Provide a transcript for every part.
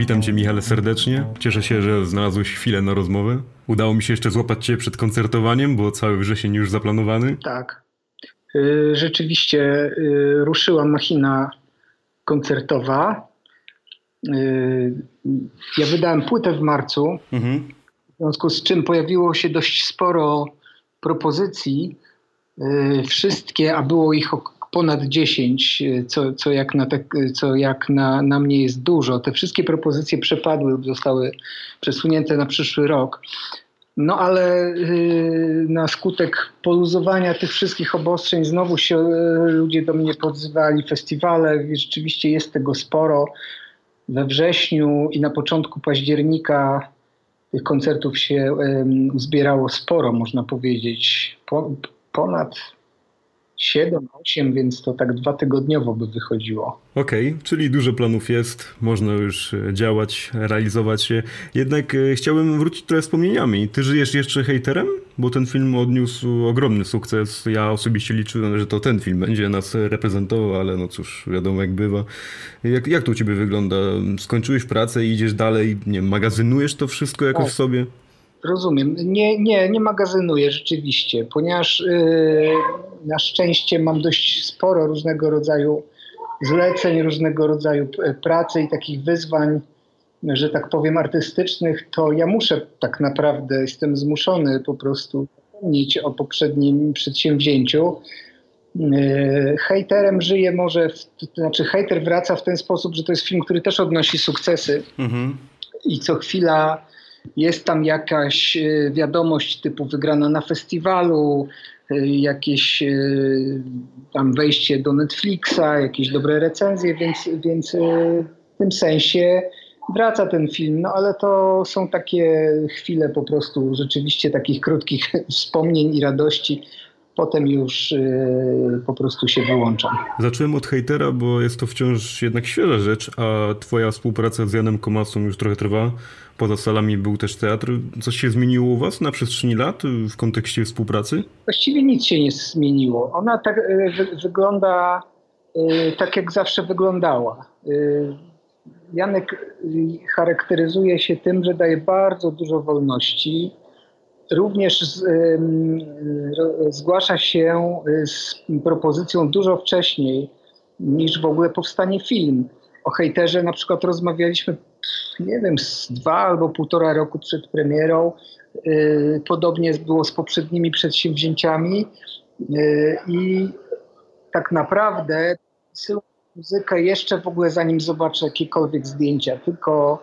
Witam Cię, Michale, serdecznie. Cieszę się, że znalazłeś chwilę na rozmowę. Udało mi się jeszcze złapać Cię przed koncertowaniem, bo cały wrzesień już zaplanowany. Tak. Y, rzeczywiście y, ruszyła machina koncertowa. Y, ja wydałem płytę w marcu, mhm. w związku z czym pojawiło się dość sporo propozycji. Wszystkie, a było ich ponad 10, co, co jak, na, te, co jak na, na mnie jest dużo. Te wszystkie propozycje przepadły, zostały przesunięte na przyszły rok. No ale yy, na skutek poluzowania tych wszystkich obostrzeń znowu się ludzie do mnie podzywali, festiwale, rzeczywiście jest tego sporo. We wrześniu i na początku października tych koncertów się zbierało sporo, można powiedzieć. Po, ponad 7, 8, więc to tak dwa tygodniowo by wychodziło. Okej, okay, czyli dużo planów jest, można już e, działać, realizować się. Jednak e, chciałbym wrócić trochę wspomnieniami. Ty żyjesz jeszcze hejterem? Bo ten film odniósł ogromny sukces. Ja osobiście liczyłem, że to ten film będzie nas reprezentował, ale no cóż, wiadomo jak bywa. Jak, jak to u ciebie wygląda? Skończyłeś pracę i idziesz dalej, nie magazynujesz to wszystko jakoś tak. w sobie? Rozumiem. Nie, nie, nie magazynuję rzeczywiście, ponieważ yy, na szczęście mam dość sporo różnego rodzaju zleceń, różnego rodzaju pracy i takich wyzwań, że tak powiem, artystycznych, to ja muszę tak naprawdę, jestem zmuszony po prostu zapomnieć o poprzednim przedsięwzięciu. Yy, hejterem żyje może, w, to znaczy hejter wraca w ten sposób, że to jest film, który też odnosi sukcesy mhm. i co chwila jest tam jakaś e, wiadomość typu wygrana na festiwalu, e, jakieś e, tam wejście do Netflixa, jakieś dobre recenzje, więc, więc w tym sensie wraca ten film, no ale to są takie chwile po prostu rzeczywiście takich krótkich wspomnień i radości, potem już yy, po prostu się wyłączam. Zacząłem od hejtera, bo jest to wciąż jednak świeża rzecz, a twoja współpraca z Janem Komasą już trochę trwa. Poza salami był też teatr. Coś się zmieniło u was na przestrzeni lat w kontekście współpracy? Właściwie nic się nie zmieniło. Ona tak y, wy, wygląda y, tak, jak zawsze wyglądała. Y, Janek charakteryzuje się tym, że daje bardzo dużo wolności również z, zgłasza się y, z propozycją dużo wcześniej niż w ogóle powstanie film. O hejterze na przykład rozmawialiśmy, nie wiem, z dwa albo półtora roku przed premierą. Y, podobnie było z poprzednimi przedsięwzięciami y, i tak naprawdę muzykę jeszcze w ogóle zanim zobaczę jakiekolwiek zdjęcia, tylko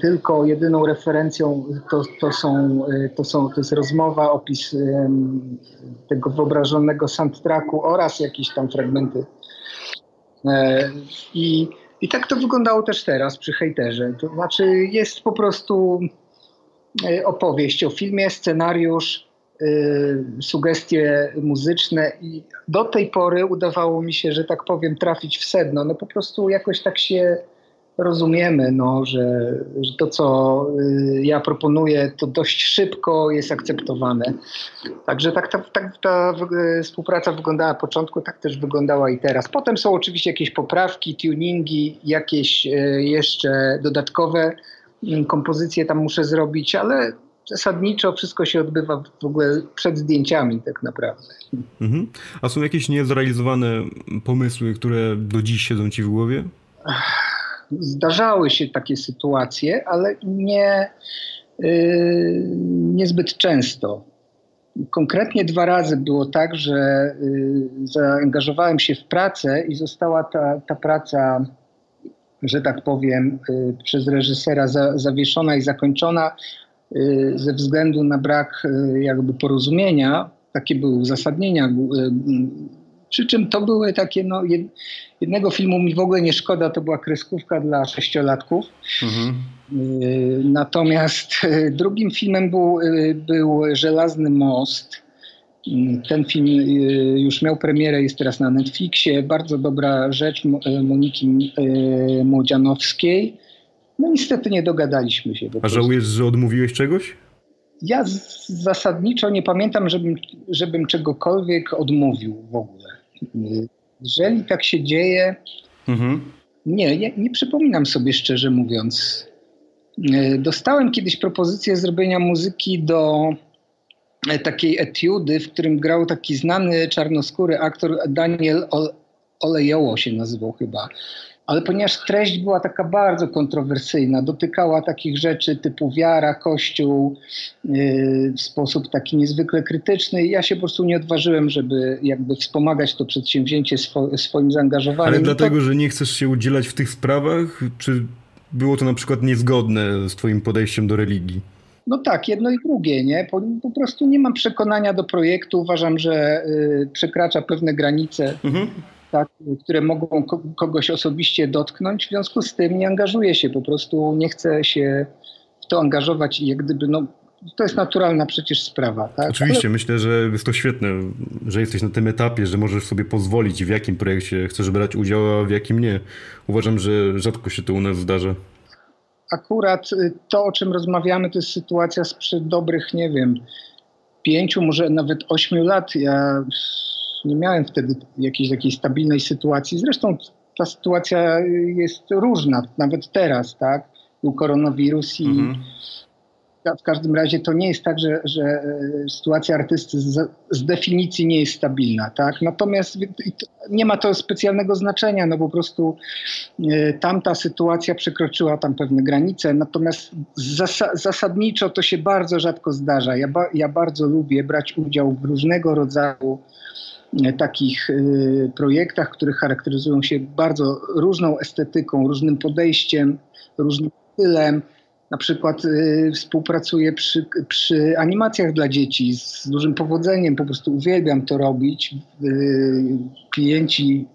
tylko jedyną referencją to, to, są, e, to, są, to jest rozmowa, opis tego wyobrażonego soundtracku oraz jakieś tam fragmenty. E, I, I tak to wyglądało też teraz przy hejterze. To znaczy jest po prostu e, opowieść o filmie, scenariusz, sugestie muzyczne i do tej pory udawało mi się, że tak powiem, trafić w sedno. No po prostu jakoś tak się rozumiemy, no, że, że to, co y, ja proponuję, to dość szybko jest akceptowane. Także tak ta, tak ta współpraca wyglądała na początku, tak też wyglądała i teraz. Potem są oczywiście jakieś poprawki, tuningi, jakieś y, jeszcze dodatkowe kompozycje tam muszę zrobić, ale zasadniczo wszystko się odbywa w ogóle przed zdjęciami tak naprawdę. Mhm. A są jakieś niezrealizowane pomysły, które do dziś siedzą ci w głowie? Zdarzały się takie sytuacje, ale nie, yy, niezbyt często. Konkretnie dwa razy było tak, że yy, zaangażowałem się w pracę i została ta, ta praca, że tak powiem, yy, przez reżysera za, zawieszona i zakończona yy, ze względu na brak yy, jakby porozumienia. Takie były uzasadnienia yy, przy czym to były takie, no, jednego filmu mi w ogóle nie szkoda, to była kreskówka dla sześciolatków. Mhm. Y, natomiast y, drugim filmem był, y, był Żelazny Most. Ten film już miał premierę, jest teraz na Netflixie. Bardzo dobra rzecz Moniki Młodzianowskiej. No niestety nie dogadaliśmy się. A żałujesz, że odmówiłeś czegoś? Ja zasadniczo nie pamiętam, żebym, żebym czegokolwiek odmówił w ogóle. Jeżeli tak się dzieje, mhm. Nie, nie, nie przypominam sobie szczerze mówiąc. E, dostałem kiedyś propozycję zrobienia muzyki do e, takiej etiudy, w którym grał taki znany czarnoskóry aktor Daniel Olejoło się nazywał chyba ale ponieważ treść była taka bardzo kontrowersyjna, dotykała takich rzeczy typu wiara, kościół yy, w sposób taki niezwykle krytyczny, ja się po prostu nie odważyłem, żeby jakby wspomagać to przedsięwzięcie swo swoim zaangażowaniem. Ale dlatego, to... że nie chcesz się udzielać w tych sprawach, czy było to na przykład niezgodne z twoim podejściem do religii? No tak, jedno i drugie, nie? Po, po prostu nie mam przekonania do projektu. Uważam, że y, przekracza pewne granice. Mhm tak, które mogą kogoś osobiście dotknąć. W związku z tym nie angażuję się, po prostu nie chcę się w to angażować i jak gdyby, no, to jest naturalna przecież sprawa. Tak? Oczywiście, Ale... myślę, że jest to świetne, że jesteś na tym etapie, że możesz sobie pozwolić, w jakim projekcie chcesz brać udział, a w jakim nie. Uważam, że rzadko się to u nas zdarza. Akurat y, to, o czym rozmawiamy, to jest sytuacja sprzed dobrych, nie wiem, pięciu, może nawet ośmiu lat. Ja nie miałem wtedy jakiejś takiej stabilnej sytuacji. Zresztą ta sytuacja jest różna, nawet teraz, tak? Był koronawirus i mhm. w każdym razie to nie jest tak, że, że e, sytuacja artysty z, z, definicji nie jest stabilna, tak? Natomiast nie ma to specjalnego znaczenia, no po prostu y, tamta sytuacja przekroczyła tam pewne granice, natomiast zasa zasadniczo to się bardzo rzadko zdarza. Ja, ba ja bardzo lubię brać udział w różnego rodzaju takich y, projektach, które charakteryzują się bardzo różną estetyką, różnym podejściem, różnym stylem. Na przykład y, współpracuję przy, przy, animacjach dla dzieci z dużym powodzeniem, po prostu uwielbiam to robić. Y, klienci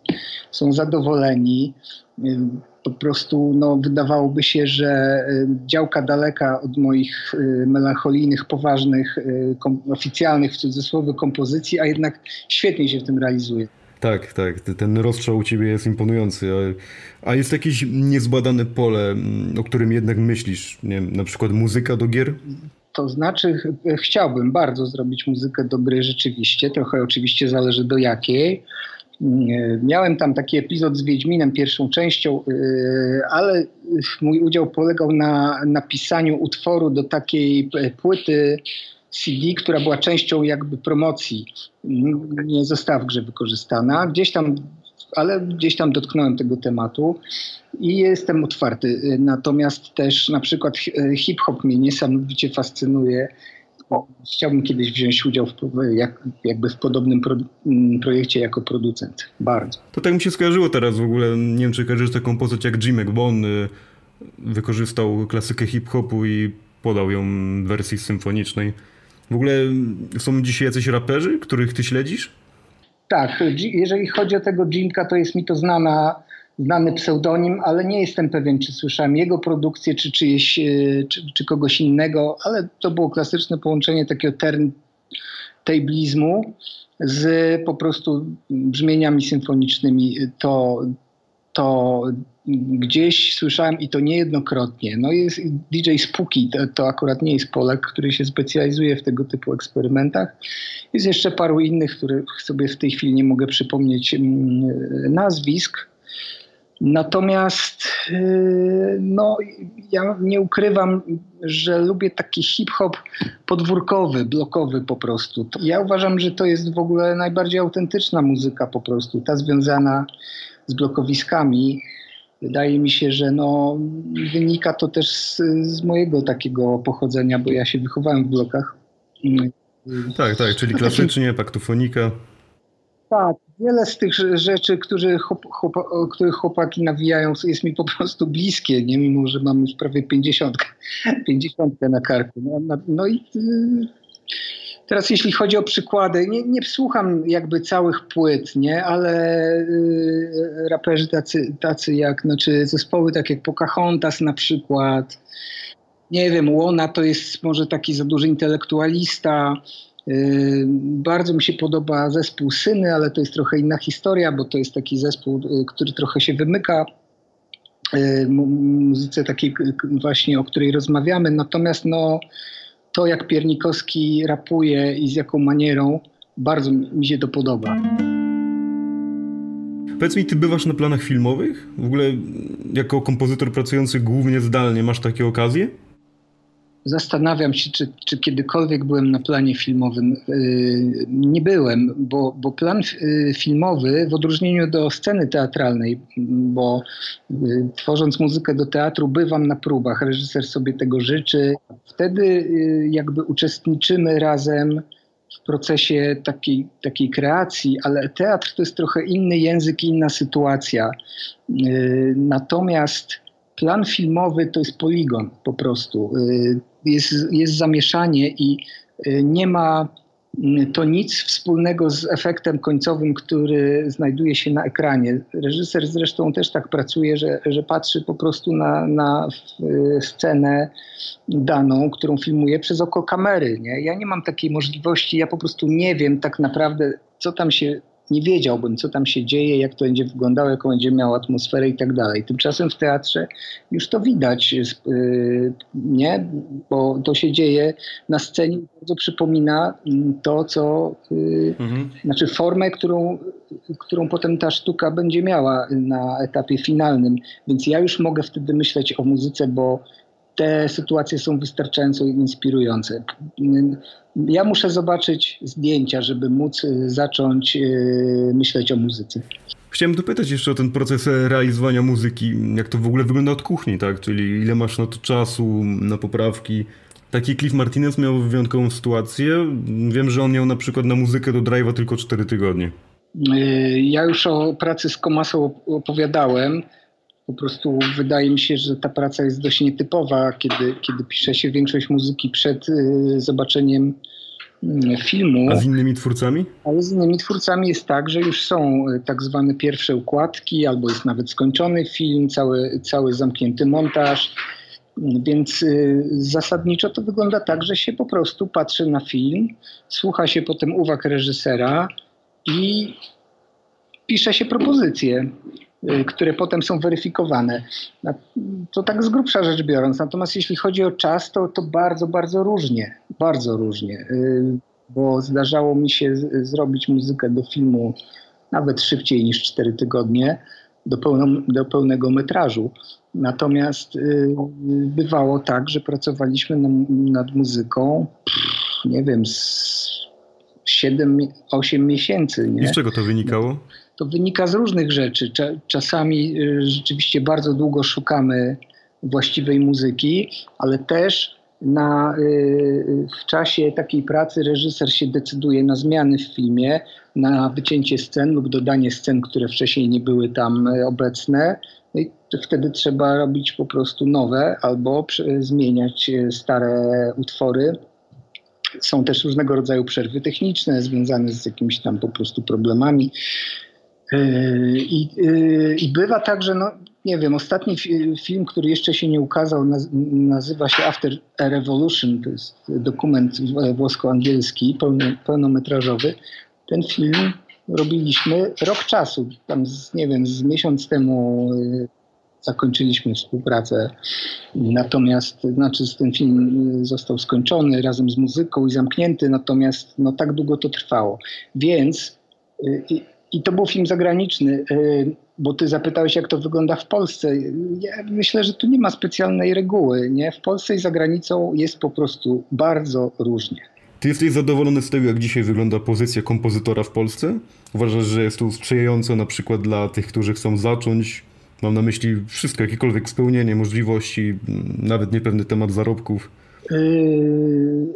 są zadowoleni. Y, po prostu no, wydawałoby się, że y, działka daleka od moich y, melancholijnych, poważnych, oficjalnych w cudzysłowie kompozycji, a jednak świetnie się w tym realizuje. Tak, tak. Ten rozstrzał u ciebie jest imponujący. A, a jest jakieś niezbadane pole, o którym jednak myślisz? Nie wiem, na przykład muzyka do gier? To znaczy, chciałbym bardzo zrobić muzykę do gry rzeczywiście. Trochę oczywiście zależy do jakiej. Miałem tam taki epizod z Wiedźminem, pierwszą częścią, y, ale mój udział polegał na napisaniu utworu do takiej płyty CD, która była częścią jakby promocji. Nie została w grze wykorzystana. Gdzieś tam, ale gdzieś tam dotknąłem tego tematu i jestem otwarty. Natomiast też na przykład hip-hop mnie niesamowicie fascynuje chciałbym kiedyś wziąć udział w, jak, jakby w podobnym pro, mm, projekcie jako producent. Bardzo. To tak mi się skojarzyło teraz w ogóle. Nie wiem, czy kojarzysz taką postać jak Jim McBone. Y, wykorzystał klasykę hip-hopu i podał ją w wersji symfonicznej. W ogóle są dzisiaj jacyś raperzy, których ty śledzisz? Tak, jeżeli chodzi o tego Jimka, to jest mi to znana znany pseudonim, ale nie jestem pewien, czy słyszałem jego produkcję, czy czyjeś, e, czy, czy kogoś innego, ale to było klasyczne połączenie takiego turntablizmu z po prostu brzmieniami symfonicznymi. To, to gdzieś słyszałem i to niejednokrotnie. No jest DJ Spooky, to, to, akurat nie jest Polak, który się specjalizuje w tego typu eksperymentach. Jest jeszcze paru innych, których sobie w tej chwili nie mogę przypomnieć mm, nazwisk. Natomiast y, no, ja nie ukrywam, że lubię taki hip-hop podwórkowy, blokowy po prostu. Ja uważam, że to jest w ogóle najbardziej autentyczna muzyka po prostu, ta związana z blokowiskami. Wydaje mi się, że no, wynika to też z, z mojego takiego pochodzenia, bo ja się wychowałem w blokach. Tak, tak, czyli klasycznie, paktofonika. Tak, wiele z tych rzeczy, które chłop, chłop, których chłopaki nawijają, jest mi po prostu bliskie, nie? Mimo, że mam już prawie 50, 50 na karku. No, no, no i y, teraz jeśli chodzi o przykłady, nie, nie słucham jakby całych płyt, nie, ale y, raperzy tacy, tacy jak, znaczy zespoły tak jak Pocahontas na przykład, nie wiem, Łona to jest może taki za duży intelektualista, Yy, bardzo mi się podoba zespół Syny, ale to jest trochę inna historia, bo to jest taki zespół, yy, który trochę się wymyka yy, muzyce takiej właśnie, o której rozmawiamy. Natomiast no, to jak Piernikowski rapuje i z jaką manierą, bardzo mi się to podoba. Powiedz mi, ty bywasz na planach filmowych? W ogóle jako kompozytor pracujący głównie zdalnie masz takie okazje? Zastanawiam się, czy, czy kiedykolwiek byłem na planie filmowym. Yy, nie byłem, bo, bo plan yy, filmowy, w odróżnieniu do sceny teatralnej, bo yy, tworząc muzykę do teatru, bywam na próbach, reżyser sobie tego życzy. Wtedy jakby uczestniczymy razem w procesie takiej, takiej kreacji, ale teatr to jest trochę inny język, inna sytuacja. Natomiast plan filmowy to jest poligon po prostu jest, jest zamieszanie i y, nie ma mm, to nic wspólnego z efektem końcowym, który znajduje się na ekranie. Reżyser zresztą też tak pracuje, że, że patrzy po prostu na, na y, scenę daną, którą filmuje przez oko kamery. Nie? Ja nie mam takiej możliwości, ja po prostu nie wiem tak naprawdę, co tam się nie wiedziałbym, co tam się dzieje, jak to będzie wyglądało, jaką będzie miał atmosferę i tak dalej. Tymczasem w teatrze już to widać, y, nie? Bo to się dzieje na scenie, bardzo przypomina mm, to, co, y, mhm. znaczy formę, którą, którą potem ta sztuka będzie miała na etapie finalnym. Więc ja już mogę wtedy myśleć o muzyce, bo te sytuacje są wystarczająco inspirujące. Ja muszę zobaczyć zdjęcia, żeby móc y, zacząć y, myśleć o muzyce. Chciałem dopytać jeszcze o ten proces realizowania muzyki. Jak to w ogóle wygląda od kuchni, tak? Czyli ile masz na to czasu, na poprawki? Taki Cliff Martinez miał wyjątkową sytuację. Wiem, że on miał na przykład na muzykę do drive'a tylko 4 tygodnie. Y, ja już o pracy z Komasą opowiadałem. Po prostu wydaje mi się, że ta praca jest dość nietypowa, kiedy, kiedy pisze się większość muzyki przed y, zobaczeniem y, filmu. A z innymi twórcami? Ale z innymi twórcami jest tak, że już są y, tak zwane pierwsze układki, albo jest nawet skończony film, cały, cały zamknięty montaż. Więc y, zasadniczo to wygląda tak, że się po prostu patrzy na film, słucha się potem uwag reżysera i pisze się propozycje. Y, które potem są weryfikowane. To tak z grubsza rzecz biorąc. Natomiast jeśli chodzi o czas, to, to bardzo, bardzo różnie. Bardzo różnie. Y, bo zdarzało mi się zrobić muzykę do filmu nawet szybciej niż 4 tygodnie, do, pełno, do pełnego metrażu. Natomiast y, bywało tak, że pracowaliśmy nad muzyką, nie wiem, 7-8 miesięcy. Nie? I z czego to wynikało? To wynika z różnych rzeczy. Czasami y, rzeczywiście bardzo długo szukamy właściwej muzyki, ale też na, y, w czasie takiej pracy reżyser się decyduje na zmiany w filmie, na wycięcie scen lub dodanie scen, które wcześniej nie były tam y, obecne. No i wtedy trzeba robić po prostu nowe albo zmieniać stare utwory. Są też różnego rodzaju przerwy techniczne związane z jakimiś tam po prostu problemami. Yy, I, yy, I, bywa tak, że no, nie wiem, ostatni film, który jeszcze się nie ukazał, nazywa się After a Revolution. To jest dokument włosko-angielski, pełnometrażowy. Ten film robiliśmy rok czasu. Tam, z, nie wiem, z miesiąc temu yy, zakończyliśmy współpracę. Natomiast, znaczy, ten film został skończony razem z muzyką i zamknięty, natomiast no, tak długo to trwało. Więc to był film zagraniczny, y, bo ty zapytałeś, jak to wygląda w Polsce. Ja myślę, że tu nie ma specjalnej reguły. Nie? W Polsce i za granicą jest po prostu bardzo różnie. Ty jesteś zadowolony z tego, jak dzisiaj wygląda pozycja kompozytora w Polsce? Uważasz, że jest to sprzyjające na przykład dla tych, którzy chcą zacząć? Mam na myśli wszystko, jakiekolwiek spełnienie możliwości, nawet niepewny temat zarobków. Yy,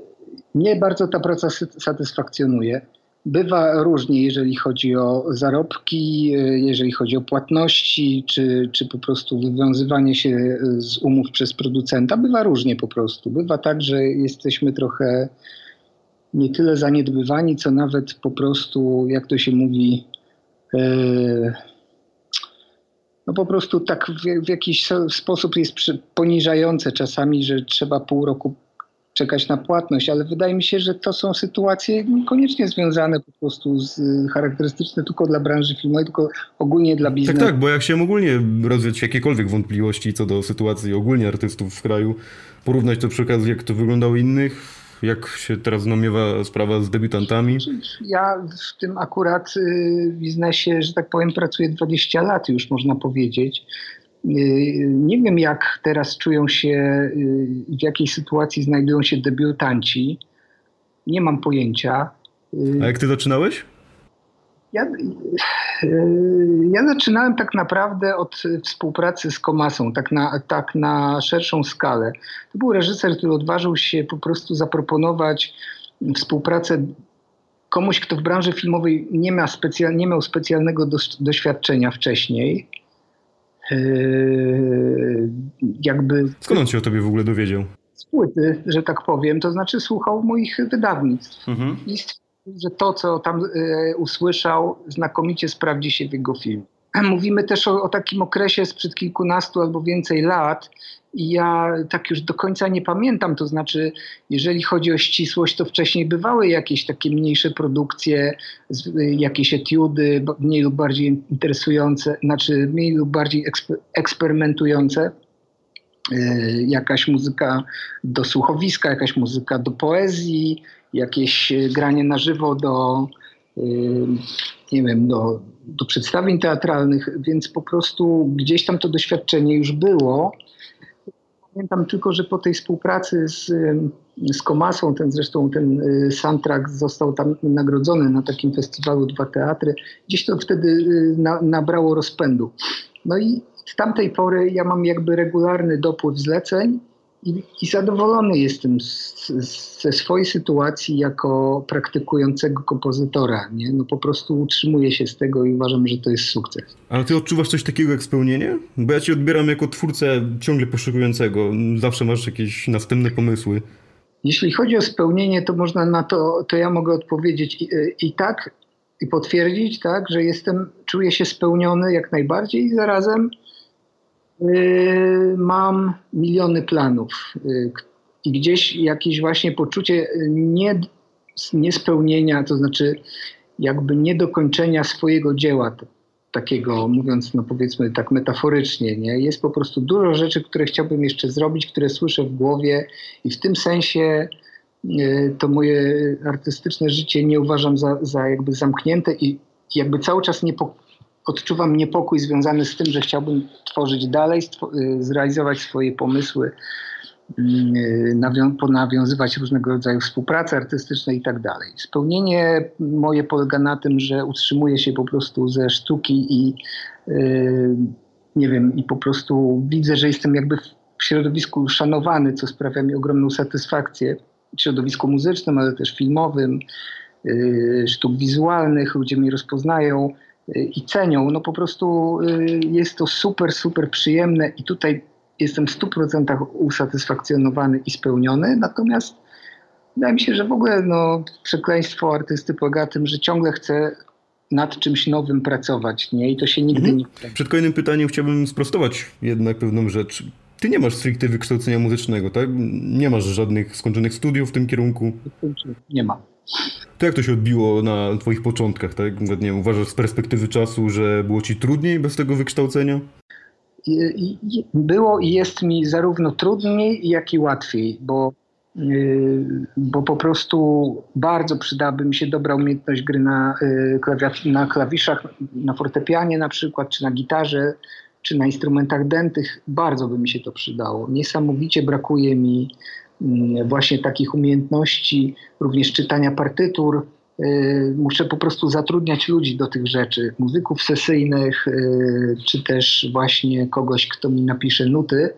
mnie bardzo ta praca satysfakcjonuje. Bywa różnie, jeżeli chodzi o zarobki, jeżeli chodzi o płatności, czy, czy po prostu wywiązywanie się z umów przez producenta. Bywa różnie po prostu. Bywa tak, że jesteśmy trochę nie tyle zaniedbywani, co nawet po prostu, jak to się mówi, e, no po prostu tak w, w jakiś sposób jest poniżające czasami, że trzeba pół roku czekać na płatność, ale wydaje mi się, że to są sytuacje niekoniecznie związane po prostu z charakterystyczne tylko dla branży filmowej, tylko ogólnie dla biznesu. Tak, tak, bo jak się ogólnie rozwiać jakiekolwiek wątpliwości co do sytuacji ogólnie artystów w kraju, porównać to przy okazji, jak to wyglądało innych, Jak się teraz namiewa sprawa z debiutantami? Ja w tym akurat y, biznesie, że tak powiem, pracuję 20 lat już, można powiedzieć. Y, nie wiem, jak teraz czują się, y, w jakiej sytuacji znajdują się debiutanci. Nie mam pojęcia. A jak ty zaczynałeś? Ja, ja zaczynałem tak naprawdę od współpracy z Komasą, tak na, tak na szerszą skalę. To był reżyser, który odważył się po prostu zaproponować współpracę komuś, kto w branży filmowej nie, ma specjal, nie miał specjalnego doświadczenia wcześniej. Yy, jakby... Skąd on się o tobie w ogóle dowiedział? Z płyty, że tak powiem, to znaczy słuchał moich wydawnictw. Mhm. I że to, co tam y, usłyszał, znakomicie sprawdzi się w jego filmie. Mówimy też o, o, takim okresie sprzed kilkunastu albo więcej lat i ja tak już do końca nie pamiętam, to znaczy jeżeli chodzi o ścisłość, to wcześniej bywały jakieś takie mniejsze produkcje, jakieś etiudy mniej lub bardziej interesujące, znaczy mniej lub bardziej eksperymentujące. Y, jakaś muzyka do słuchowiska, jakaś muzyka do poezji, jakieś e, granie na żywo do, e, nie wiem, do, do przedstawień teatralnych, więc po prostu gdzieś tam to doświadczenie już było. Pamiętam tylko, że po tej współpracy z, z Komasą, ten zresztą ten e, soundtrack został tam nagrodzony na takim festiwalu Dwa Teatry, gdzieś to wtedy na, nabrało rozpędu. No i z tamtej pory ja mam jakby regularny dopływ zleceń i, i zadowolony jestem z, z, ze swojej sytuacji jako praktykującego kompozytora. Nie? No po prostu utrzymuję się z tego i uważam, że to jest sukces. Ale ty odczuwasz coś takiego jak spełnienie? Bo ja cię odbieram jako twórcę ciągle poszukującego. Zawsze masz jakieś następne pomysły. Jeśli chodzi o spełnienie, to można na to, to ja mogę odpowiedzieć i, i tak, i potwierdzić, tak, że jestem, czuję się spełniony jak najbardziej i zarazem mam miliony planów yy, i gdzieś jakieś właśnie poczucie nie, niespełnienia, to znaczy jakby niedokończenia swojego dzieła, takiego mówiąc, no powiedzmy tak metaforycznie, nie? jest po prostu dużo rzeczy, które chciałbym jeszcze zrobić, które słyszę w głowie i w tym sensie to moje artystyczne życie nie uważam za, za jakby zamknięte i jakby cały czas nie, odczuwam niepokój związany z tym, że chciałbym tworzyć dalej, y, zrealizować swoje pomysły, y, nawiązywać różnego rodzaju współprace artystyczne i tak dalej. Spełnienie moje polega na tym, że utrzymuję się po prostu ze sztuki i y, nie wiem, i po prostu widzę, że jestem jakby w środowisku szanowany, co sprawia mi ogromną satysfakcję. W środowisku muzycznym, ale też filmowym, sztuk wizualnych, ludzie mnie rozpoznają i cenią. No po prostu y, jest to super, super przyjemne i tutaj jestem w 100% usatysfakcjonowany i spełniony. Natomiast wydaje mi się, że w ogóle no, przekleństwo artysty polega na tym, że ciągle chce nad czymś nowym pracować, nie? I to się nigdy mhm. nie... Przed kolejnym pytaniem chciałbym sprostować jednak pewną rzecz. Ty nie masz stricte wykształcenia muzycznego, tak? Nie masz żadnych skończonych studiów w tym kierunku? Nie ma. To jak to się odbiło na twoich początkach, tak? Nie wiem, uważasz z perspektywy czasu, że było ci trudniej bez tego wykształcenia? Było i jest mi zarówno trudniej, jak i łatwiej, bo, yy, bo po prostu bardzo przydałaby mi się dobra umiejętność gry na, yy, na klawiszach, na fortepianie na przykład, czy na gitarze, czy na instrumentach dętych. Bardzo by mi się to przydało. Niesamowicie brakuje mi właśnie takich umiejętności, również czytania partytur. Y, muszę po prostu zatrudniać ludzi do tych rzeczy, muzyków sesyjnych, y, czy też właśnie kogoś, kto mi napisze nuty.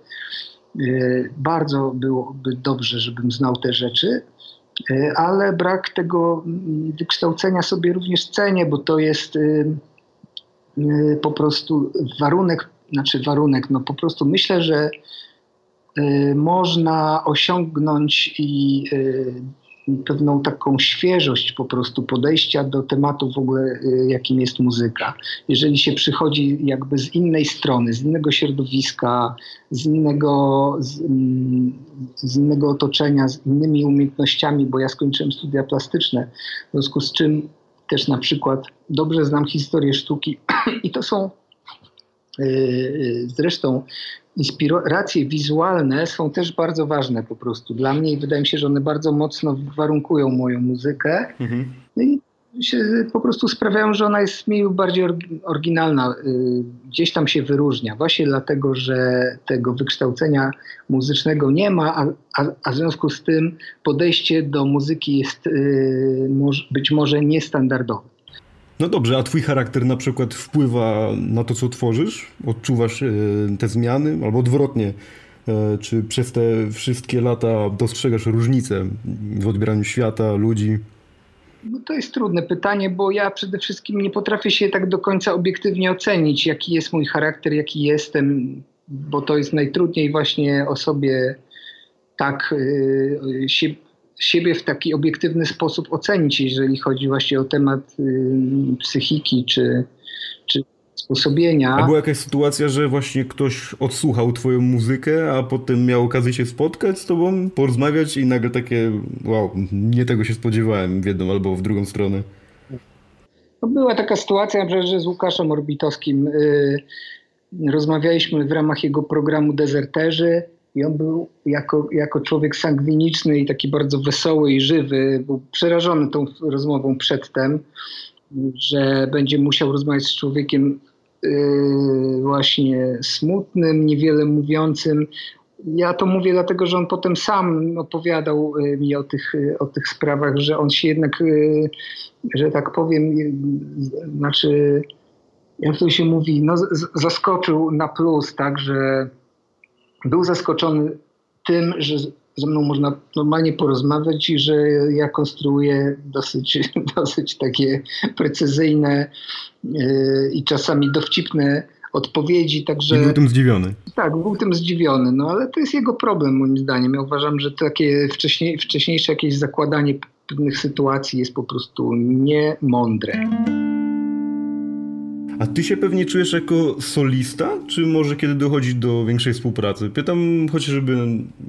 Y, bardzo byłoby dobrze, żebym znał te rzeczy, ale brak tego mm, wykształcenia sobie również cenię, bo to jest po prostu warunek, znaczy warunek, no po prostu myślę, że można osiągnąć i y, pewną taką świeżość po prostu podejścia do tematu w ogóle, y, jakim jest muzyka. Jeżeli się przychodzi jakby z innej strony, z innego środowiska, z innego, z, mm, z innego otoczenia, z innymi umiejętnościami, bo ja skończyłem studia plastyczne, w związku z czym też na przykład dobrze znam historię sztuki i to są zresztą inspiracje wizualne są też bardzo ważne po prostu dla mnie i wydaje mi się, że one bardzo mocno warunkują moją muzykę. Mhm. No i się po prostu sprawiają, że ona jest mniej lub bardziej oryginalna. Y, gdzieś tam się wyróżnia. Właśnie dlatego, że tego wykształcenia muzycznego nie ma, a, a, a w związku z tym podejście do muzyki jest y, być może niestandardowe. No dobrze, a twój charakter na przykład wpływa na to, co tworzysz? Odczuwasz e, te zmiany? Albo odwrotnie, e, czy przez te wszystkie lata dostrzegasz różnice w odbieraniu świata, ludzi? No to jest trudne pytanie, bo ja przede wszystkim nie potrafię się tak do końca obiektywnie ocenić, jaki jest mój charakter, jaki jestem, bo to jest najtrudniej właśnie o sobie tak y, się siebie w taki obiektywny sposób ocenić, jeżeli chodzi właśnie o temat y, psychiki czy, czy sposobienia. A była jakaś sytuacja, że właśnie ktoś odsłuchał twoją muzykę, a potem miał okazję się spotkać z tobą, porozmawiać i nagle takie, wow, nie tego się spodziewałem w jedną albo w drugą stronę. No była taka sytuacja, że z Łukaszem Orbitowskim y, rozmawialiśmy w ramach jego programu Dezerterzy i on był jako, jako człowiek sangwiniczny i taki bardzo wesoły i żywy, był przerażony tą rozmową przedtem, że będzie musiał rozmawiać z człowiekiem yy, właśnie smutnym, niewiele mówiącym. Ja to mówię dlatego, że on potem sam opowiadał yy, mi o tych, yy, o tych sprawach, że on się jednak, yy, że tak powiem, znaczy, jak to się mówi, no, zaskoczył na plus, tak, że był zaskoczony tym, że ze mną można normalnie porozmawiać i że ja konstruuję dosyć, dosyć takie precyzyjne yy, i czasami dowcipne odpowiedzi. Także, I był tym zdziwiony. Tak, był tym zdziwiony, no ale to jest jego problem moim zdaniem. Ja uważam, że takie wcześniej, wcześniejsze jakieś zakładanie pewnych sytuacji jest po prostu niemądre. A ty się pewnie czujesz jako solista, czy może kiedy dochodzi do większej współpracy? Pytam chociażby,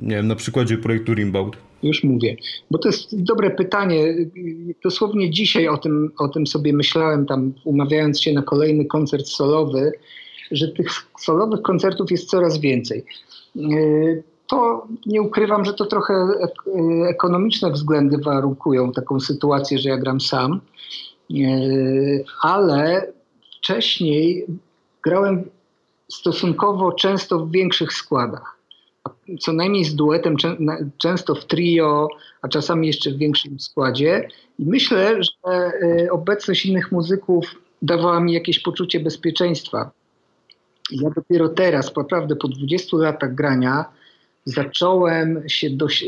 nie wiem, na przykładzie projektu Rimbaud. Już mówię, bo to jest dobre pytanie. Dosłownie dzisiaj o tym, o tym sobie myślałem, tam umawiając się na kolejny koncert solowy, że tych solowych koncertów jest coraz więcej. To nie ukrywam, że to trochę ekonomiczne względy warunkują taką sytuację, że ja gram sam, ale wcześniej grałem stosunkowo często w większych składach. Co najmniej z duetem, często w trio, a czasami jeszcze w większym składzie. I myślę, że e, obecność innych muzyków dawała mi jakieś poczucie bezpieczeństwa. Ja dopiero teraz, naprawdę po 20 latach grania, zacząłem się dość,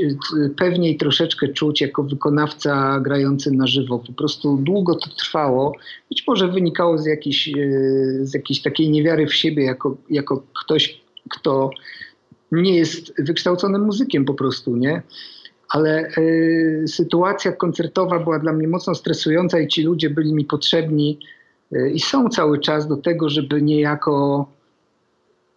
pewniej troszeczkę czuć jako wykonawca grający na żywo. Po prostu długo to trwało. Być może wynikało z jakiejś, e, z jakiejś takiej niewiary w siebie, jako, jako ktoś, kto nie jest wykształconym muzykiem po prostu, nie? Ale y, sytuacja koncertowa była dla mnie mocno stresująca i ci ludzie byli mi potrzebni y, i są cały czas do tego, żeby niejako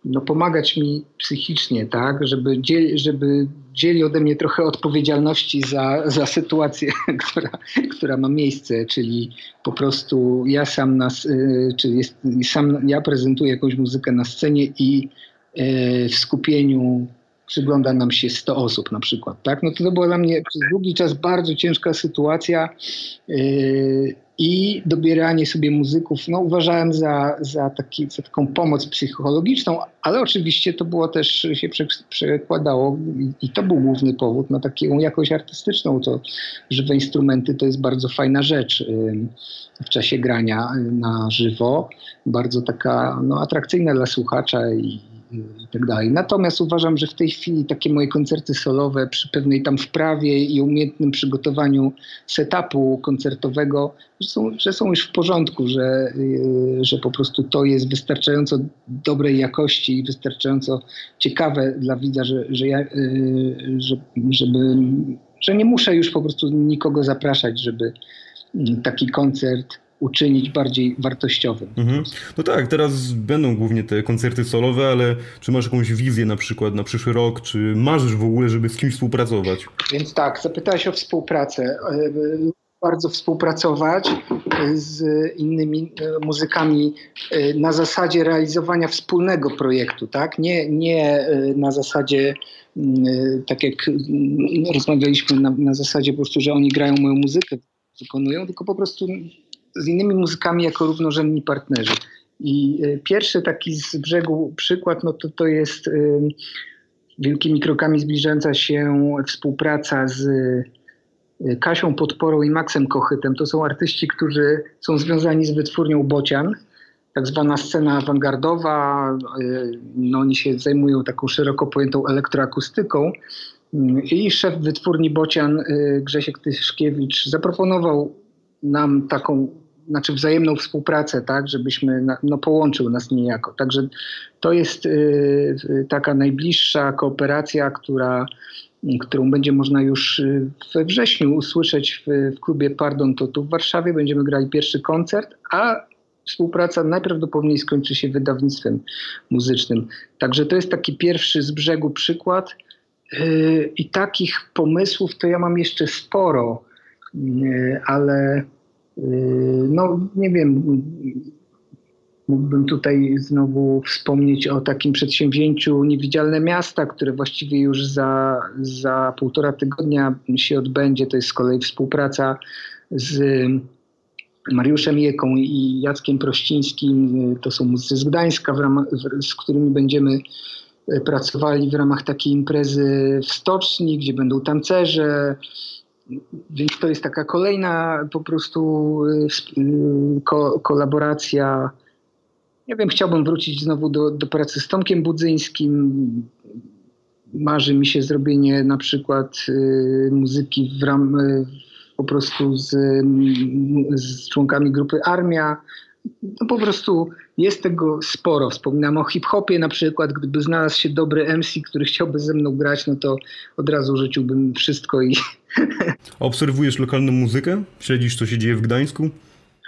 no, pomagać mi psychicznie, tak, żeby, dzieli, żeby dzieli ode mnie trochę odpowiedzialności za, za sytuację, która, która ma miejsce, czyli po prostu ja sam nas, y, czyli jest, sam ja prezentuję jakąś muzykę na scenie i y, w skupieniu przygląda nam się 100 osób na przykład, tak? No to, to była dla mnie przez długi czas bardzo ciężka sytuacja yy, i dobieranie sobie muzyków, no uważałem za, za, taki, za taką pomoc psychologiczną, ale oczywiście to było też, się przekładało i, to był główny powód na taką jakość artystyczną, to żywe instrumenty to jest bardzo fajna rzecz w czasie grania na żywo, bardzo taka no, atrakcyjna dla słuchacza i i tak dalej. Natomiast uważam, że w tej chwili takie moje koncerty solowe przy pewnej tam wprawie i umiejętnym przygotowaniu setupu koncertowego, że są, że są już w porządku, że, y, że po prostu to jest wystarczająco dobrej jakości i wystarczająco ciekawe dla widza, że, że ja, y, że, żeby, że nie muszę już po prostu nikogo zapraszać, żeby taki koncert uczynić bardziej wartościowym. Mhm. No tak, teraz będą głównie te koncerty solowe, ale czy masz jakąś wizję na przykład na przyszły rok, czy marzysz w ogóle, żeby z kimś współpracować? Więc tak, zapytałeś o współpracę. bardzo współpracować z innymi muzykami na zasadzie realizowania wspólnego projektu, tak? Nie, nie na zasadzie tak jak rozmawialiśmy na, na zasadzie po prostu, że oni grają moją muzykę, wykonują, tylko po prostu z innymi muzykami jako równorzędni partnerzy. I pierwszy taki z brzegu przykład, no to to jest wielkimi krokami zbliżająca się współpraca z y, Kasią Podporą i Maxem Kochytem. To są artyści, którzy są związani z wytwórnią Bocian, tak zwana scena awangardowa. Y, no, oni się zajmują taką szeroko pojętą elektroakustyką. Y, I szef wytwórni Bocian, Grzesiek Tyszkiewicz, zaproponował nam taką znaczy wzajemną współpracę, tak, żebyśmy, no połączył nas niejako. Także to jest y, taka najbliższa kooperacja, która, którą będzie można już y, we wrześniu usłyszeć w, w klubie Pardon to tu w Warszawie. Będziemy grali pierwszy koncert, a współpraca najprawdopodobniej skończy się wydawnictwem muzycznym. Także to jest taki pierwszy z brzegu przykład. Y, I takich pomysłów to ja mam jeszcze sporo, ale no, nie wiem, mógłbym tutaj znowu wspomnieć o takim przedsięwzięciu Niewidzialne Miasta, które właściwie już za, za półtora tygodnia się odbędzie. To jest z kolei współpraca z Mariuszem Jeką i Jackiem Prościńskim. To są muzycy z Gdańska, ramach, z którymi będziemy pracowali w ramach takiej imprezy w stoczni, gdzie będą tancerze, więc to jest taka kolejna po prostu y, y, ko kolaboracja. Nie wiem, chciałbym wrócić znowu do, do pracy z Tomkiem Budzyńskim. Marzy mi się zrobienie na przykład y, muzyki w ram, po prostu z, z członkami grupy Armia. No po prostu jest tego sporo. Wspominam o hip-hopie na przykład. Gdyby znalazł się dobry MC, który chciałby ze mną grać, no to od razu rzuciłbym wszystko i... Obserwujesz lokalną muzykę? Śledzisz, co się dzieje w Gdańsku?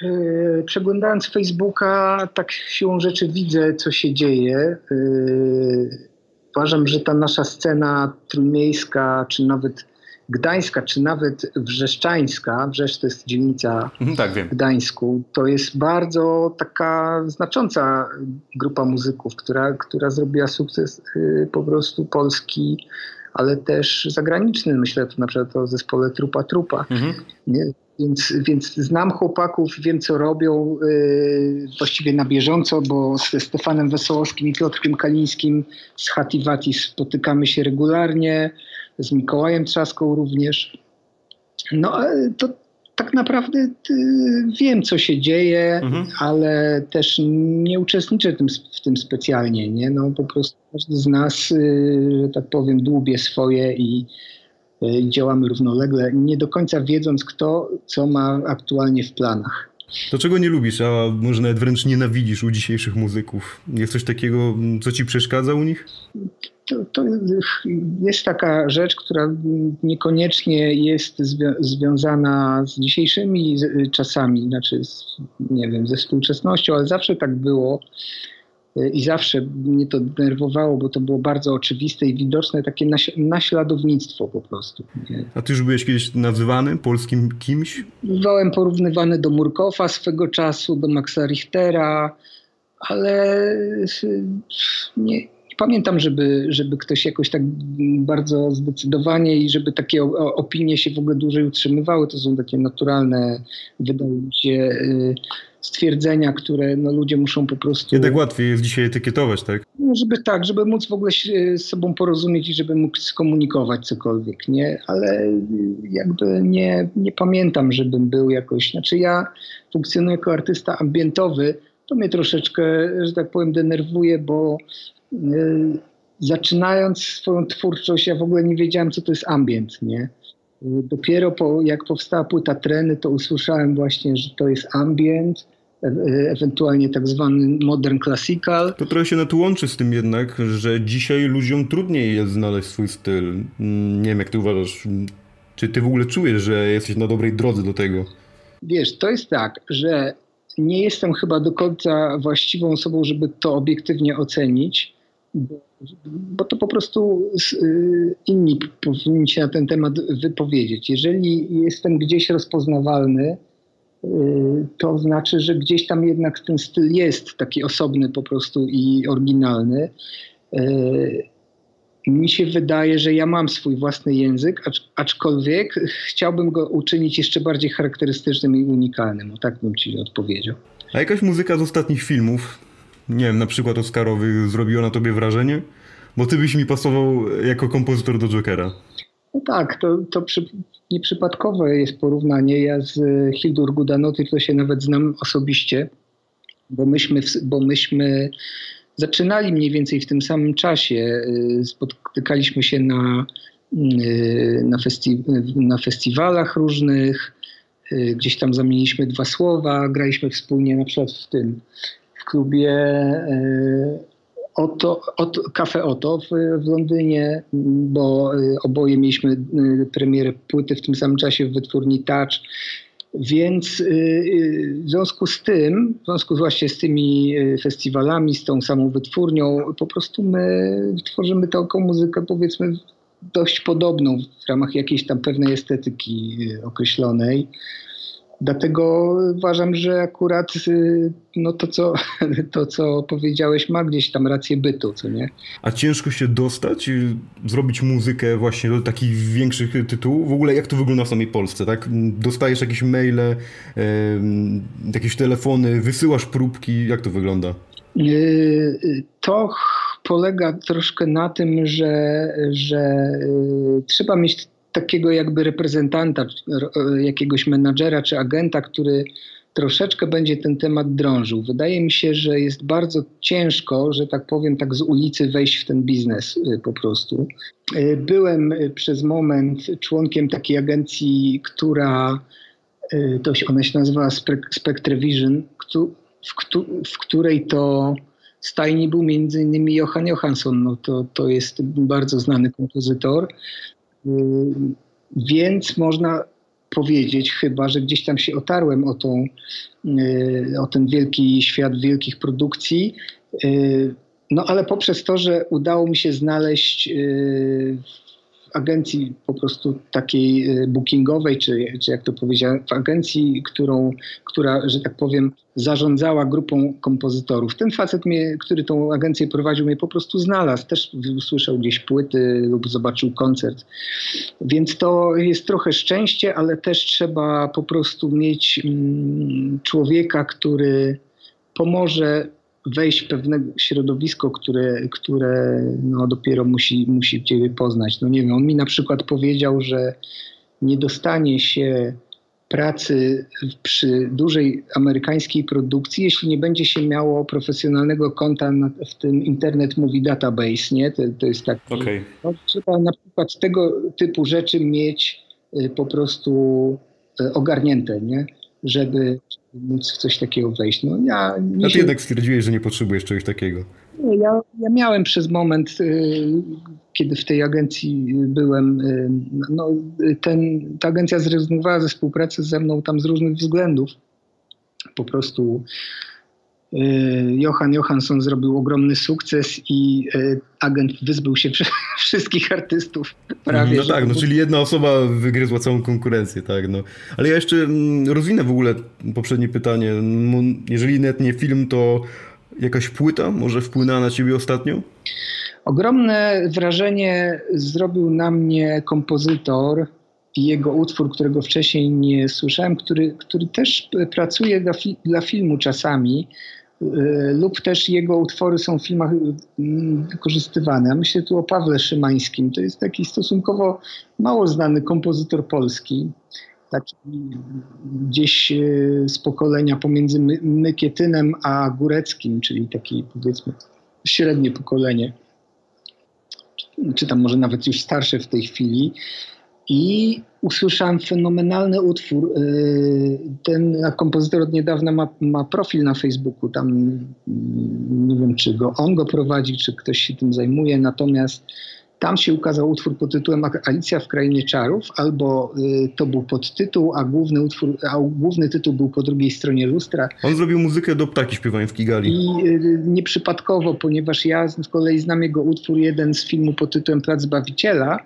Yy, przeglądając Facebooka, tak siłą rzeczy widzę, co się dzieje. Yy, uważam, że ta nasza scena trójmiejska, czy nawet Gdańska, czy nawet Wrzeszczańska, Wrzesz to jest dzielnica mhm, tak, w Gdańsku, to jest bardzo taka znacząca grupa muzyków, która, która zrobiła sukces y, po prostu polski, ale też zagraniczny. Myślę tu na przykład o zespole Trupa Trupa. Mhm. Więc, więc znam chłopaków, wiem co robią yy, właściwie na bieżąco, bo ze Stefanem Wesołowskim i Piotrkiem Kalińskim z Hativati spotykamy się regularnie z Mikołajem Trzaską również. No to tak naprawdę y, wiem, co się dzieje, mhm. ale też nie uczestniczę w tym, w tym specjalnie. Nie? No, po prostu każdy z nas, y, że tak powiem, dłubie swoje i działamy równolegle, nie do końca wiedząc, kto co ma aktualnie w planach. To czego nie lubisz, a może nawet wręcz nienawidzisz u dzisiejszych muzyków? Jest coś takiego, co ci przeszkadza u nich? To, to jest taka rzecz, która niekoniecznie jest zwią związana z dzisiejszymi czasami, znaczy z, nie wiem, ze współczesnością, ale zawsze tak było i zawsze mnie to denerwowało, bo to było bardzo oczywiste i widoczne, takie naśladownictwo po prostu. Nie? A ty już byłeś kiedyś nazywany polskim kimś? Byłem porównywany do Murkowa swego czasu, do Maxa Richtera, ale nie, nie pamiętam, żeby, żeby ktoś jakoś tak bardzo zdecydowanie i żeby takie opinie się w ogóle dłużej utrzymywały. To są takie naturalne, wydaje mi się, y, stwierdzenia, które no, ludzie muszą po prostu... Jednak łatwiej jest dzisiaj etykietować, tak? No, żeby tak, żeby móc w ogóle się z sobą porozumieć i żeby mógł skomunikować cokolwiek, nie? Ale jakby nie, nie pamiętam, żebym był jakoś... Znaczy ja funkcjonuję jako artysta ambientowy, to mnie troszeczkę, że tak powiem, denerwuje, bo zaczynając swoją twórczość, ja w ogóle nie wiedziałem, co to jest ambient, nie? Dopiero po, jak powstała płyta Treny, to usłyszałem właśnie, że to jest ambient, e ewentualnie tak zwany modern classical. To trochę się na to łączy z tym jednak, że dzisiaj ludziom trudniej jest znaleźć swój styl. Mm, nie wiem, jak ty uważasz, czy ty w ogóle czujesz, że jesteś na dobrej drodze do tego? Wiesz, to jest tak, że nie jestem chyba do końca właściwą osobą, żeby to obiektywnie ocenić, bo to po prostu y, inni powinni się na ten temat wypowiedzieć. Jeżeli jestem gdzieś rozpoznawalny, y, to znaczy, że gdzieś tam jednak ten styl jest taki osobny po prostu i oryginalny. Y, mi się wydaje, że ja mam swój własny język, aczkolwiek chciałbym go uczynić jeszcze bardziej charakterystycznym i unikalnym. O tak bym ci odpowiedział. A jakaś muzyka z ostatnich filmów, nie wiem, na przykład Oscarowych, zrobiła na tobie wrażenie? Bo ty byś mi pasował jako kompozytor do Jokera. No tak, to, to przy, nieprzypadkowe jest porównanie. Ja z Hildur Gudanoty to się nawet znam osobiście, bo myśmy, bo myśmy zaczynali mniej więcej w tym samym czasie. Y, spotykaliśmy się na, y, na, festi na festiwalach różnych, gdzieś tam zamieniliśmy dwa słowa, graliśmy wspólnie na przykład w tym klubie Oto, Oto, Cafe Oto w, w, Londynie, bo oboje mieliśmy premierę płyty w tym samym czasie w wytwórni Touch. Więc w związku z tym, w związku właśnie z tymi festiwalami, z tą samą wytwórnią, po prostu my tworzymy taką muzykę powiedzmy dość podobną w ramach jakiejś tam pewnej estetyki określonej. Dlatego uważam, że akurat y, no to, co, to, co powiedziałeś, ma gdzieś tam rację bytu, co nie? A ciężko się dostać, zrobić muzykę właśnie do takich większych tytułów? W ogóle jak to wygląda w samej Polsce, tak? Dostajesz jakieś maile, jakieś telefony, wysyłasz próbki, jak to wygląda? Y, to polega troszkę na tym, że, że y, trzeba mieć takiego jakby reprezentanta, jakiegoś menadżera czy agenta, który troszeczkę będzie ten temat drążył. Wydaje mi się, że jest bardzo ciężko, że tak powiem, tak z ulicy wejść w ten biznes y, po prostu. Y, byłem y, przez moment członkiem takiej agencji, która, to się, ona się nazywa Spectrevision, w której to stajni był między innymi Johan Johansson, no to, to jest bardzo znany kompozytor. Więc można powiedzieć chyba, że gdzieś tam się otarłem o, tą, y, o ten wielki świat wielkich produkcji. Y, no ale poprzez to, że udało mi się znaleźć y, agencji po prostu takiej e, bookingowej, czy, czy jak to powiedziałem, w agencji, którą, która, że tak powiem, zarządzała grupą kompozytorów. Ten facet, mnie, który tą agencję prowadził, mnie po prostu znalazł. Też usłyszał gdzieś płyty lub zobaczył koncert. Więc to jest trochę szczęście, ale też trzeba po prostu mieć mm, człowieka, który pomoże wejść w pewne środowisko, które, które no dopiero musi, musi ciebie poznać. No nie wiem, on mi na przykład powiedział, że nie dostanie się pracy przy dużej amerykańskiej produkcji, jeśli nie będzie się miało profesjonalnego konta w tym Internet Movie Database, nie? To, to jest tak. Okay. No, trzeba na przykład tego typu rzeczy mieć y, po prostu y, ogarnięte, nie? Żeby, móc coś takiego wejść. No, ja, A ty się... jednak stwierdziłeś, że nie potrzebujesz czegoś takiego. Ja, ja miałem przez moment, y, kiedy w tej agencji byłem, y, no, ten, ta agencja zrezygnowała ze współpracy ze mną tam z różnych względów. Po prostu y, Johan Johansson zrobił ogromny sukces i agent wyzbył się wszystkich artystów prawie. No tak, no, czyli jedna osoba wygryzła całą konkurencję, tak. No. Ale ja jeszcze mm, rozwinę w ogóle poprzednie pytanie. Jeżeli net nie film, to jakaś płyta może wpłynęła na ciebie ostatnio? Ogromne wrażenie zrobił na mnie kompozytor i jego utwór, którego wcześniej nie słyszałem, który, który też pracuje dla, fi dla filmu czasami. Y, lub też jego utwory są w filmach mm, wykorzystywane. Myślę tu o Pawle Szymańskim. To jest taki stosunkowo mało znany kompozytor polski. Taki gdzieś y, z pokolenia pomiędzy Mykietynem a Góreckim, czyli taki powiedzmy średnie pokolenie. Czy tam może nawet już starsze w tej chwili. I usłyszałem fenomenalny utwór. Y, ten kompozytor od niedawna ma, ma, profil na Facebooku. Tam mm, nie wiem, czy go on go prowadzi, czy ktoś się tym zajmuje. Natomiast Tam się ukazał utwór pod tytułem Alicja w Krainie Czarów, albo y, to był podtytuł, a główny, utwór, a główny tytuł był po drugiej stronie lustra. On zrobił muzykę do Ptaki śpiewają w Kigali. I y, nieprzypadkowo, ponieważ ja z kolei znam jego utwór jeden z filmu pod tytułem Plac Bawiciela,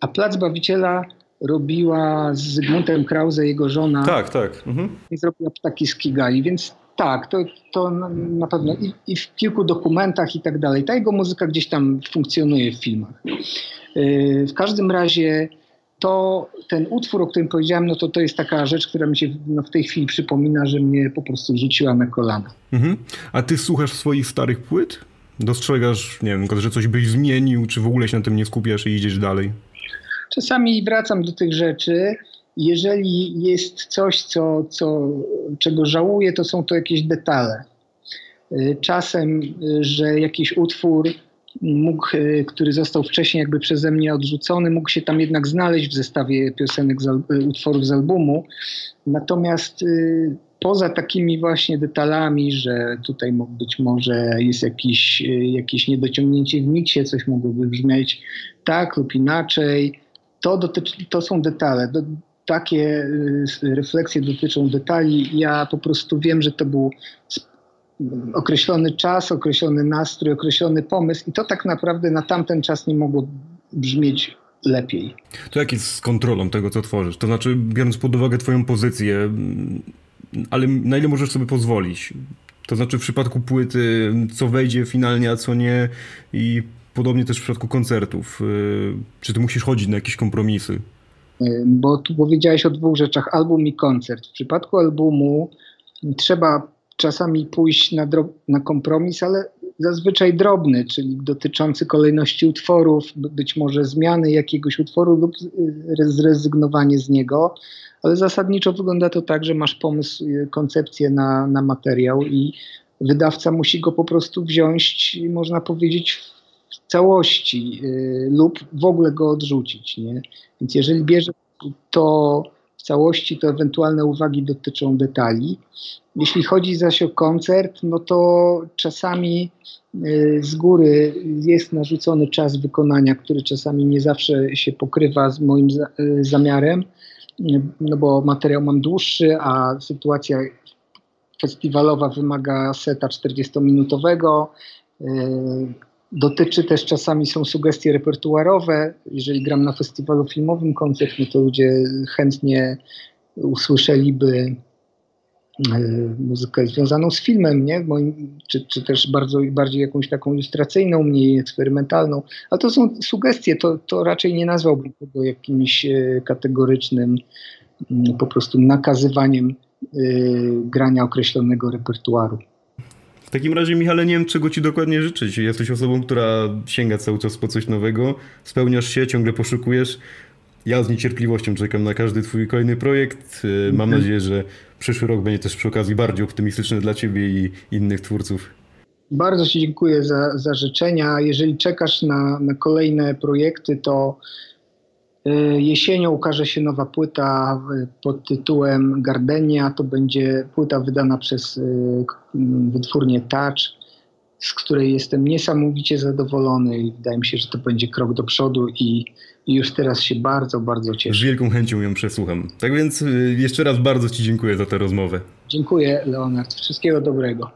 a Plac Bawiciela robiła z Zygmuntem Krause, jego żona. Tak, tak. Mhm. I zrobiła Ptaki z Kigali, więc tak, to, to na pewno I, i, w kilku dokumentach i tak dalej. Ta jego muzyka gdzieś tam funkcjonuje w filmach. Yy, w każdym razie to ten utwór, o którym powiedziałem, no to to jest taka rzecz, która mi się no, w tej chwili przypomina, że mnie po prostu rzuciła na kolana. Mhm. A ty słuchasz swoich starych płyt? Dostrzegasz, nie wiem, że coś byś zmienił, czy w ogóle się na tym nie skupiasz i idziesz dalej? Czasami wracam do tych rzeczy. Jeżeli jest coś, co, co, czego żałuję, to są to jakieś detale. Y, czasem, y, że jakiś utwór mógł, y, który został wcześniej jakby przeze mnie odrzucony, mógł się tam jednak znaleźć w zestawie piosenek, utworów z albumu. Natomiast poza takimi właśnie detalami, że tutaj być może jest jakiś, jakieś niedociągnięcie w miksie, coś mogłoby brzmieć tak lub inaczej, to, dotyczy, to są detale. Do, takie y, refleksje dotyczą detali. Ja po prostu wiem, że to był określony czas, określony nastrój, określony pomysł i to tak naprawdę na tamten czas nie mogło brzmieć lepiej. To jak jest z kontrolą tego, co tworzysz? To znaczy, biorąc pod uwagę twoją pozycję, mm, ale na ile możesz sobie pozwolić? To znaczy w przypadku płyty, co wejdzie finalnie, a co nie i podobnie też w przypadku koncertów. Y, czy ty musisz chodzić na jakieś kompromisy? Y, bo tu powiedziałeś o dwóch rzeczach, album i koncert. W przypadku albumu trzeba czasami pójść na, na kompromis, ale zazwyczaj drobny, czyli dotyczący kolejności utworów, być może zmiany jakiegoś utworu lub y, zrezygnowanie z niego, ale zasadniczo wygląda to tak, że masz pomysł, koncepcję na, na materiał i wydawca musi go po prostu wziąć, można powiedzieć, całości y, lub w ogóle go odrzucić. Nie? Więc jeżeli bierze to w całości, to ewentualne uwagi dotyczą detali. Jeśli chodzi zaś o koncert, no to czasami y, z góry jest narzucony czas wykonania, który czasami nie zawsze się pokrywa z moim y, zamiarem, no bo materiał mam dłuższy, a sytuacja festiwalowa wymaga seta 40-minutowego. Dotyczy też czasami są sugestie repertuarowe. Jeżeli gram na festiwalu filmowym koncert, no to ludzie chętnie usłyszeliby e, muzykę związaną z filmem, nie? Moim, czy, czy też bardzo, bardziej jakąś taką ilustracyjną, mniej eksperymentalną. Ale to są sugestie, to, to raczej nie nazwałbym tego jakimś e, kategorycznym mm, po prostu nakazywaniem y, grania określonego repertuaru. W takim razie, Michale, nie wiem, czego ci dokładnie życzyć. Jesteś osobą, która sięga cały czas po coś nowego, spełniasz się, ciągle poszukujesz. Ja z niecierpliwością czekam na każdy twój kolejny projekt. Y, mam mhm. nadzieję, że przyszły rok będzie też przy okazji bardziej optymistyczny dla ciebie i innych twórców. Bardzo Ci dziękuję za, za życzenia. Jeżeli czekasz na, na kolejne projekty, to jesienią ukaże się nowa płyta pod tytułem Gardenia. To będzie płyta wydana przez e, wytwórnię Touch, z której jestem niesamowicie zadowolony i wydaje mi się, że to będzie krok do przodu i, i już teraz się bardzo, bardzo cieszę. Z wielką chęcią ją przesłucham. Tak więc e, jeszcze raz bardzo Ci dziękuję za tę rozmowę. Dziękuję, Leonard. Wszystkiego dobrego.